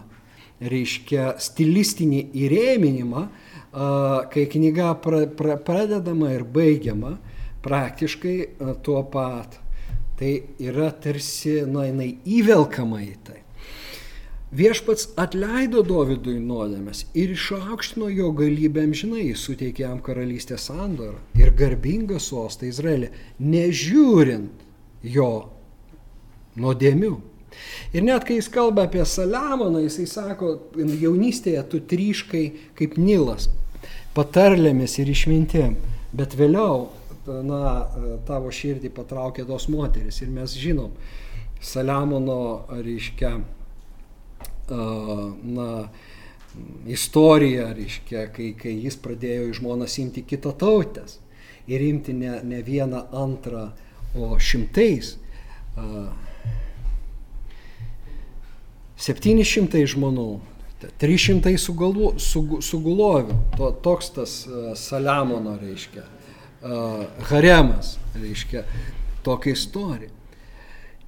reiškia stilistinį įrėminimą, kai knyga pra, pra, pradedama ir baigiama praktiškai tuo pat. Tai yra tarsi, na, jinai įvelkama į tai. Viešpats atleido Dovydui nuodėmės ir išaukštino jo galybę amžinai, suteikė jam karalystės sandorą ir garbingą sostą Izraelį, nežiūrint jo nuodėmių. Ir net kai jis kalba apie Saliamoną, jisai sako, jaunystėje tu tryškai kaip Nilas, patarlėmis ir išmintim, bet vėliau na, tavo širdį patraukė tos moteris. Ir mes žinom, Saliamono, reiškia, na, istorija, reiškia, kai, kai jis pradėjo į žmonas imti kitą tautės ir imti ne, ne vieną antrą, o šimtais. Septyni šimtai žmonų, 300 sugalu, sug, sugulovių, to, toks tas Saliamono, reiškia, haremas, reiškia, tokia istorija.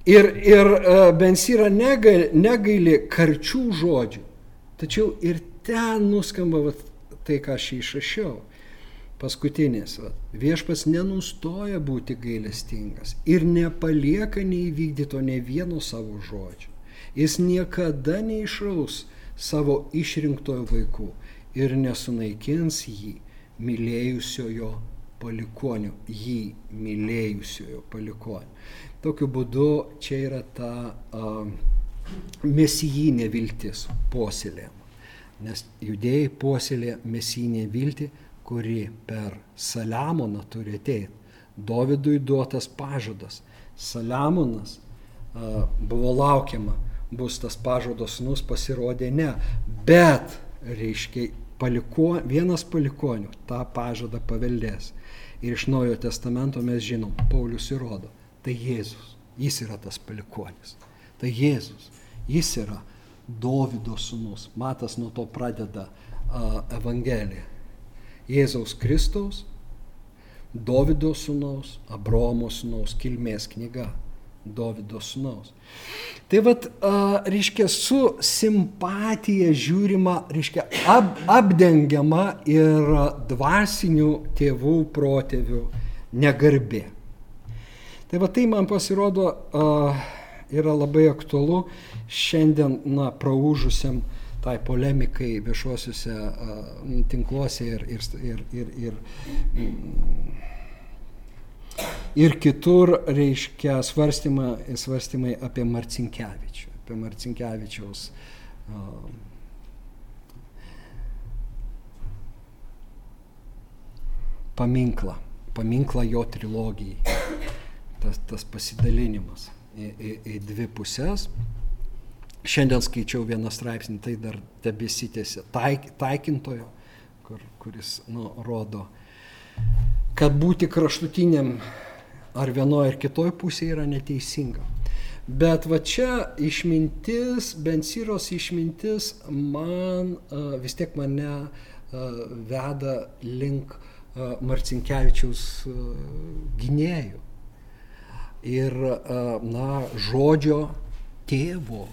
Ir, ir uh, Bensyra negaili, negaili karčių žodžių. Tačiau ir ten nuskamba vat, tai, ką aš išrašiau. Paskutinis. Vat, viešpas nenustoja būti gailestingas ir nepalieka neįvykdyto ne vieno savo žodžio. Jis niekada neišraus savo išrinktojo vaikų ir nesunaikins jį mylėjusiojo palikonių, jį mylėjusiojo palikonių. Tokiu būdu čia yra ta a, mesijinė viltis puoselėjama. Nes judėjai puoselė mesijinė viltį, kuri per Saliamoną turi ateiti. Dovydui duotas pažadas. Saliamonas a, buvo laukiama, bus tas pažados nus, pasirodė ne. Bet, reiškia, paliko, vienas palikonių tą pažadą paveldės. Ir iš Naujojo testamento mes žinom, Paulius įrodo, tai Jėzus, jis yra tas palikonis. Tai Jėzus, jis yra Dovido sūnus. Matas nuo to pradeda uh, Evangeliją. Jėzaus Kristaus, Dovido sūnaus, Abromo sūnaus kilmės knyga. Dovido sūnaus. Tai vad, reiškia, su simpatija žiūrima, reiškia, ap, apdengiama ir dvasinių tėvų protėvių negarbė. Tai va tai man pasirodo yra labai aktualu šiandien, na, praužusiam tai polemikai viešuosiuose tinkluose ir, ir, ir, ir, ir Ir kitur, reiškia, svarstymai, svarstymai apie Marcinkievičių, apie Marcinkievičiaus uh, paminklą, paminklą jo trilogijai, tas, tas pasidalinimas į, į, į dvi pusės. Šiandien skaičiau vieną straipsnį, tai dar tebesitėsi taik, taikintojo, kur, kuris nu, rodo, kad būti kraštutiniam ar vienoje ar kitoje pusėje yra neteisinga. Bet va čia išmintis, Bensyros išmintis man vis tiek mane veda link Marcinkievičiaus gynėjų. Ir, na, žodžio tėvo,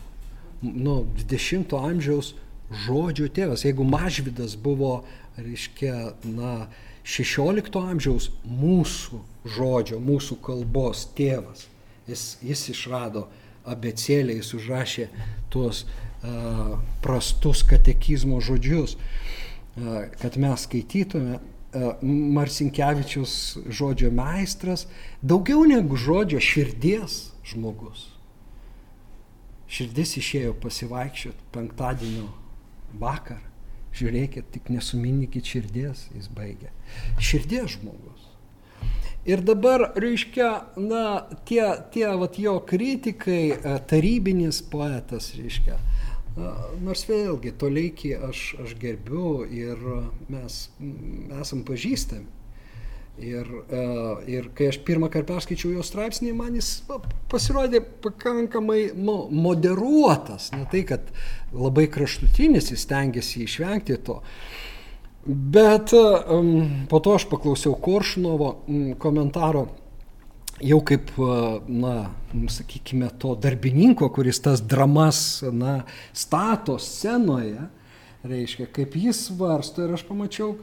nu, 20 amžiaus žodžio tėvas. Jeigu Mažvidas buvo, reiškia, na, 16 amžiaus mūsų žodžio, mūsų kalbos tėvas. Jis, jis išrado abecėlę, jis užrašė tuos uh, prastus katekizmo žodžius, uh, kad mes skaitytume. Uh, Marsinkievičius žodžio meistras, daugiau negu žodžio širdies žmogus. Širdis išėjo pasivaikščioti penktadienio vakar. Žiūrėkit, tik nesuminkit širdies, jis baigė. Širdies žmogus. Ir dabar, reiškia, na, tie, tie vat, jo kritikai, e, tarybinis poetas, reiškia, nors vėlgi toleikį aš, aš gerbiu ir mes esam pažįstami. Ir, e, ir kai aš pirmą kartą perskaičiau jo straipsnį, man jis pasirodė pakankamai nu, moderuotas, ne tai, kad labai kraštutinis, jis tengiasi išvengti to. Bet um, po to aš paklausiau Koršunovo um, komentaro, jau kaip, na, sakykime, to darbininko, kuris tas dramas, na, stato scenoje, reiškia, kaip jis svarsto ir aš pamačiau,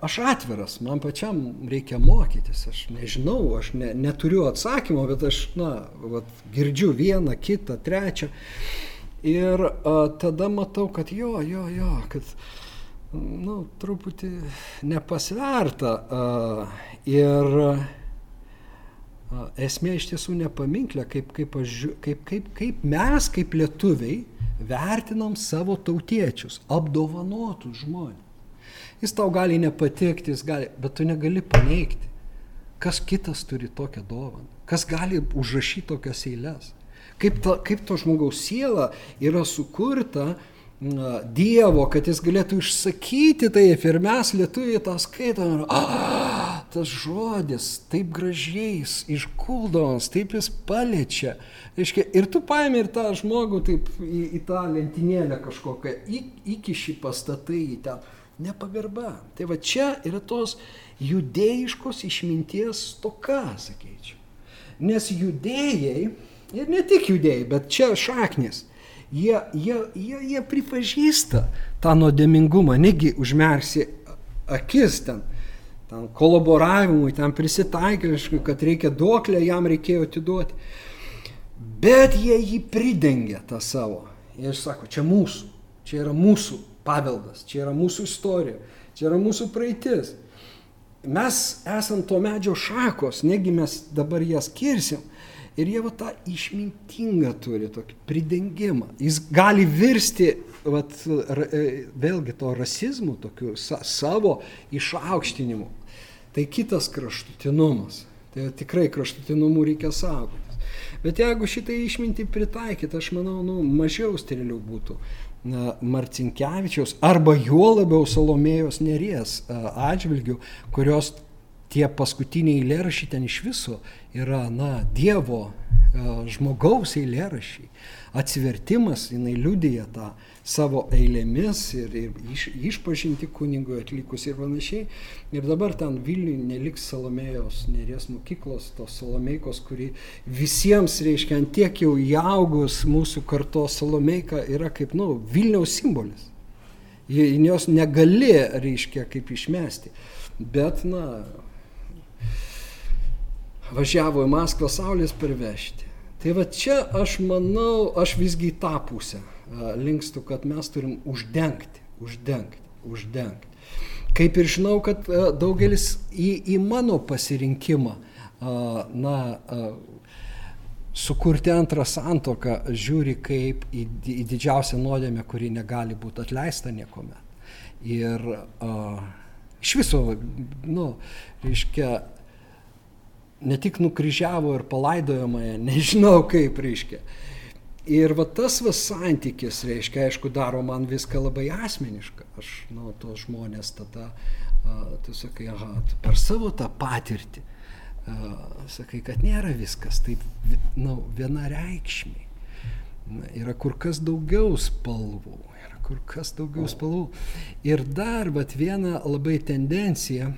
aš atviras, man pačiam reikia mokytis, aš nežinau, aš ne, neturiu atsakymo, bet aš, na, vat, girdžiu vieną, kitą, trečią. Ir a, tada matau, kad jo, jo, jo, kad, na, nu, truputį nepasverta. A, ir esmė iš tiesų nepaminklė, kaip, kaip, aš, kaip, kaip, kaip mes, kaip lietuviai, vertinam savo tautiečius, apdovanotus žmonės. Jis tau gali nepatikti, jis gali, bet tu negali paneigti. Kas kitas turi tokią dovaną? Kas gali užrašyti tokias eilės? Kaip, ta, kaip to žmogaus siela yra sukurta na, Dievo, kad jis galėtų išsakyti taip ir mes lietuviai tą skaitom ir ah, tas žodis taip gražiai iškuldomas, taip jis paliečia. Reiškia, ir tu paimi ir tą žmogų taip į, į tą lentynėlę kažkokią, į, įkiši pastatai į ten nepagarba. Tai va čia yra tos judėjiškos išminties toka, sakyčiau. Nes judėjai, ir ne tik judėjai, bet čia šaknis, jie, jie, jie, jie pripažįsta tą nuodėmingumą, negi užmersi akis ten, ten kolaboravimui, ten prisitaikymiškui, kad reikia duoklę, jam reikėjo atiduoti. Bet jie jį pridengia tą savo. Jie sako, čia mūsų, čia yra mūsų paveldas, čia yra mūsų istorija, čia yra mūsų praeitis. Mes esam to medžio šakos, negi mes dabar jas kirsim. Ir jie va tą išmintingą turi tokį pridengimą. Jis gali virsti, vat, e, vėlgi to rasizmu, tokiu sa, savo išaukštinimu. Tai kitas kraštutinumas. Tai tikrai kraštutinumų reikia saugotis. Bet jeigu šitai išmintį pritaikyti, aš manau, nu, mažiau sterilių būtų Marcinkievičiaus arba juo labiau Salomėjos Neries atžvilgių, kurios tie paskutiniai eilėrašiai ten iš viso yra, na, Dievo, žmogaus eilėrašiai. Atsivertimas, jinai liudyja tą savo eilėmis ir, ir iš, išpažinti kunigui atlikus ir panašiai. Ir dabar ten Vilniui neliks Salomėjos Neries mokyklos, tos Salomėjkos, kuri visiems, reiškia, ant tiek jau įaugus mūsų kartos Salomėjka yra kaip, nu, Vilniaus simbolis. Jos negali, reiškia, kaip išmesti. Bet, na, važiavo į Maskvą saulės pervežti. Tai va čia aš manau, aš visgi į tą pusę linkstu, kad mes turim uždengti, uždengti, uždengti. Kaip ir žinau, kad daugelis į, į mano pasirinkimą, na, sukurti antrą santoką žiūri kaip į, į didžiausią nuodėmę, kuri negali būti atleista niekuomet. Ir uh, iš viso, nu, reiškia, ne tik nukryžiavo ir palaidojo mane, nežinau kaip reiškia. Ir va tas va santykis, reiškia, aišku, daro man viską labai asmenišką. Aš, nu, tos žmonės tada, a, tu sakai, aha, tu per savo tą patirtį, a, sakai, kad nėra viskas taip, nu, vienareikšmiai. Na, yra kur kas daugiau spalvų, yra kur kas daugiau spalvų. Ir dar, va, viena labai tendencija,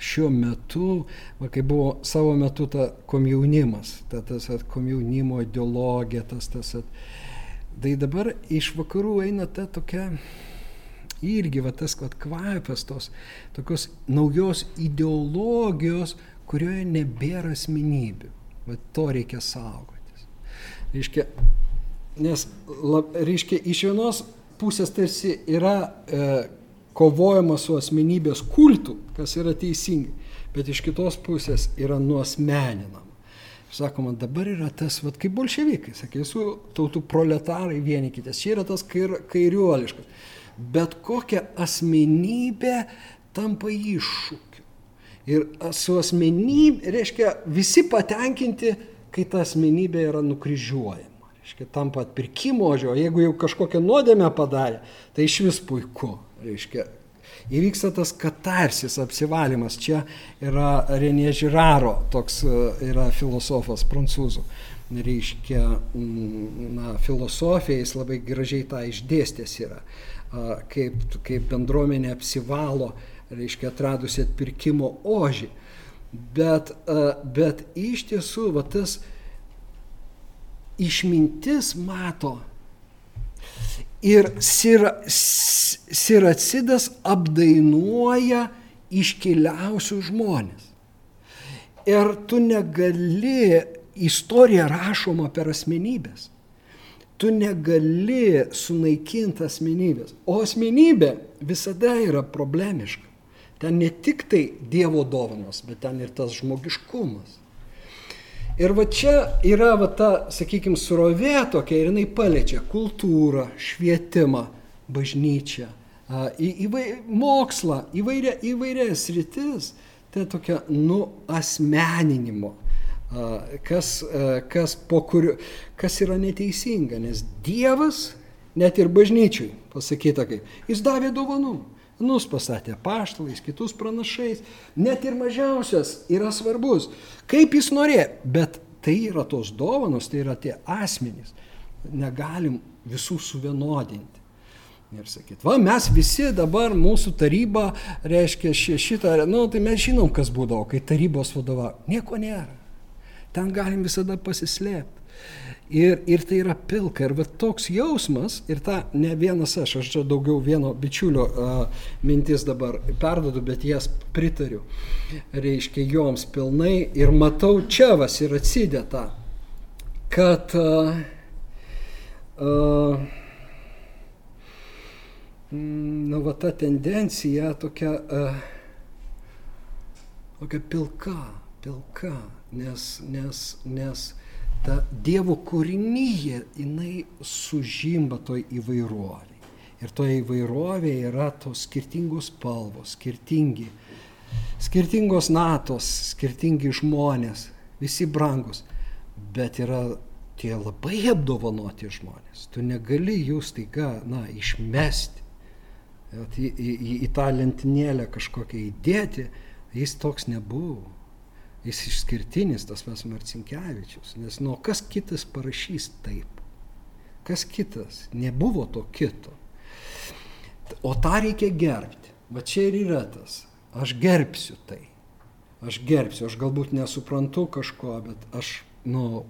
šiuo metu, va, kai buvo savo metu ta komjaunimas, ta, tas at, komjaunimo ideologija, tas tas. At, tai dabar iš vakarų eina ta tokia irgi va, tas at, kvapas tos tokios naujos ideologijos, kurioje nebėra asmenybių. Va, to reikia saugotis. Reiškia, nes, lab, reiškia, iš vienos pusės tarsi yra e, kovojama su asmenybės kultu, kas yra teisingai, bet iš kitos pusės yra nuosmeninama. Sakoma, dabar yra tas, vad kaip bolševikai, sakė, visų tautų proletarai vienykitės, čia yra tas kair, kairiuoliškas. Bet kokia asmenybė tampa iššūkiu. Ir su asmenybė, reiškia, visi patenkinti, kai ta asmenybė yra nukryžiuojama. Reiškia, tampa atpirkimo ožio, jeigu jau kažkokią nuodėmę padarė, tai iš vis puiku reiškia, įvyksta tas katarsis, apsivalymas. Čia yra Renė Žiraro, toks e, yra filosofas prancūzų. Reiškia, mm, na, filosofija, jis labai gražiai tą išdėstęs yra, kaip, kaip bendruomenė apsivalo, reiškia, atradusi atpirkimo ožį. Bet, bet iš tiesų, va tas išmintis mato Ir sira, Siracidas apdainuoja iškiliausius žmonės. Ir tu negali, istorija rašoma per asmenybės. Tu negali sunaikinti asmenybės. O asmenybė visada yra problemiška. Ten ne tik tai Dievo dovanos, bet ten ir tas žmogiškumas. Ir va čia yra va ta, sakykime, surovė tokia ir jinai paliečia kultūrą, švietimą, bažnyčią, į, įvai, mokslą, įvairia, įvairias rytis. Tai tokia nuasmeninimo, kas, kas, kuriu, kas yra neteisinga, nes Dievas net ir bažnyčiui pasakyta kaip, jis davė dovanų. Nus pastatė paštalais, kitus pranašais. Net ir mažiausias yra svarbus. Kaip jis norėjo. Bet tai yra tos dovanos, tai yra tie asmenys. Negalim visų suvienodinti. Ir sakyt, va, mes visi dabar mūsų taryba, reiškia šitą, nu, tai mes žinom, kas būdavo, kai tarybos vadovavo. Nieko nėra. Ten galim visada pasislėpti. Ir, ir tai yra pilka. Ir va toks jausmas, ir ta ne vienas aš, aš čia daugiau vieno bičiulio uh, mintis dabar perdodu, bet jas pritariu. Reiškia joms pilnai ir matau čia vas ir atsidėta, kad uh, uh, nu, va ta tendencija tokia, uh, tokia pilka, pilka, nes, nes, nes ta Dievo kūrinyje, jinai sužymba toj įvairoviai. Ir toje įvairovėje yra tos skirtingos spalvos, skirtingi, skirtingos natos, skirtingi žmonės, visi brangus. Bet yra tie labai apdovanoti žmonės. Tu negali jų staiga, na, išmesti, į, į, į, į tą lentynėlę kažkokią įdėti. Jis toks nebuvo. Jis išskirtinis, tas mes Marcinkievičius. Nes, nu, kas kitas parašys taip? Kas kitas? Nebuvo to kito. O tą reikia gerbti. Va čia ir yra tas. Aš gerbsiu tai. Aš gerbsiu. Aš galbūt nesuprantu kažko, bet aš, nu,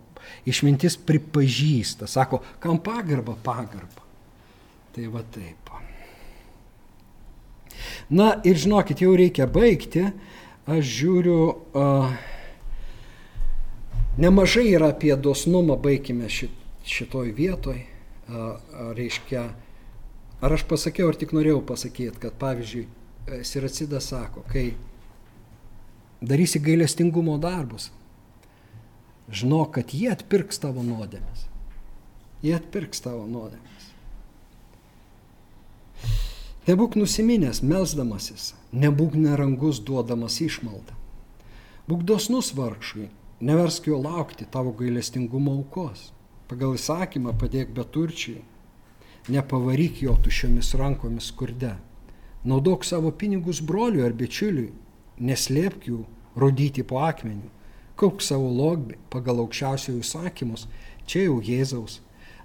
išmintis pripažįsta. Sako, kam pagarba, pagarba. Tai va taip. Na ir žinokit, jau reikia baigti. Aš žiūriu, uh, nemažai yra apie dosnumą, baigime šit, šitoj vietoj. Uh, reiškia, Ar aš pasakiau, ar tik norėjau pasakyti, kad pavyzdžiui, e, Siracidas sako, kai darysi gailestingumo darbus, žinok, kad jie atpirks tavo nuodėmes. Jie atpirks tavo nuodėmes. Nebūk nusiminęs, melzdamasis, nebūk nerangus duodamas išmaldą. Būk dosnus vargšui, neversk jo laukti tavo gailestingumo aukos. Pagal įsakymą padėk beturčiai, nepavaryk jo tušiomis rankomis skurde. Naudok savo pinigus broliui ar bičiuliui, neslėpk jų rodyti po akmeniu. Kauk savo logbį pagal aukščiausiųjų įsakymus, čia jau Jėzaus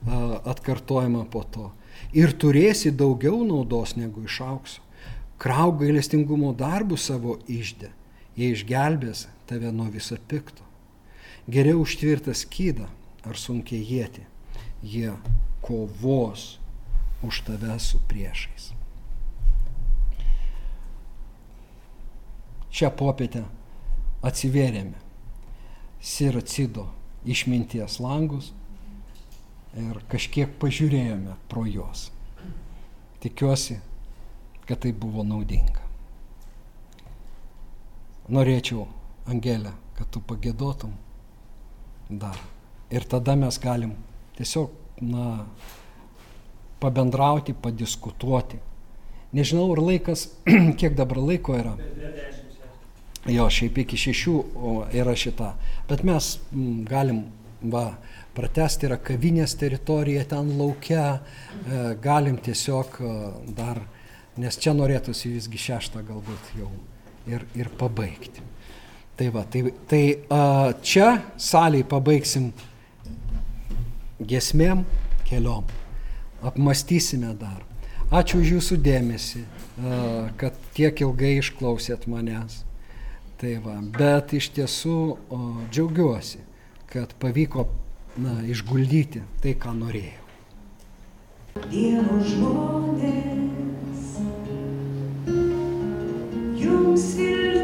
atkartojama po to. Ir turėsi daugiau naudos negu iš aukso. Krauk gailestingumo darbų savo išdė, jie išgelbės tave nuo viso pikto. Geriau užtvirtą skydą ar sunkiai jėti, jie kovos už tave su priešais. Šią popietę atsivėrėme Siracido išminties langus ir kažkiek pažiūrėjome pro juos. Tikiuosi, kad tai buvo naudinga. Norėčiau, Angelė, kad tu pagėdotum dar. Ir tada mes galim tiesiog, na, pabendrauti, padiskutuoti. Nežinau, ar laikas, kiek dabar laiko yra. Jo, šiaip iki šešių yra šita. Bet mes m, galim, va, pratesti yra kavinės teritorija ten laukia, e, galim tiesiog e, dar, nes čia norėtųsi visgi šeštą galbūt jau ir, ir pabaigti. Tai va, tai, tai a, čia saliai pabaigsim gesmėm keliom apmastysime dar. Ačiū už jūsų dėmesį, kad tiek ilgai išklausėt manęs. Tai va, bet iš tiesų džiaugiuosi, kad pavyko na, išguldyti tai, ką norėjau. Dievo žmonės, jums viltis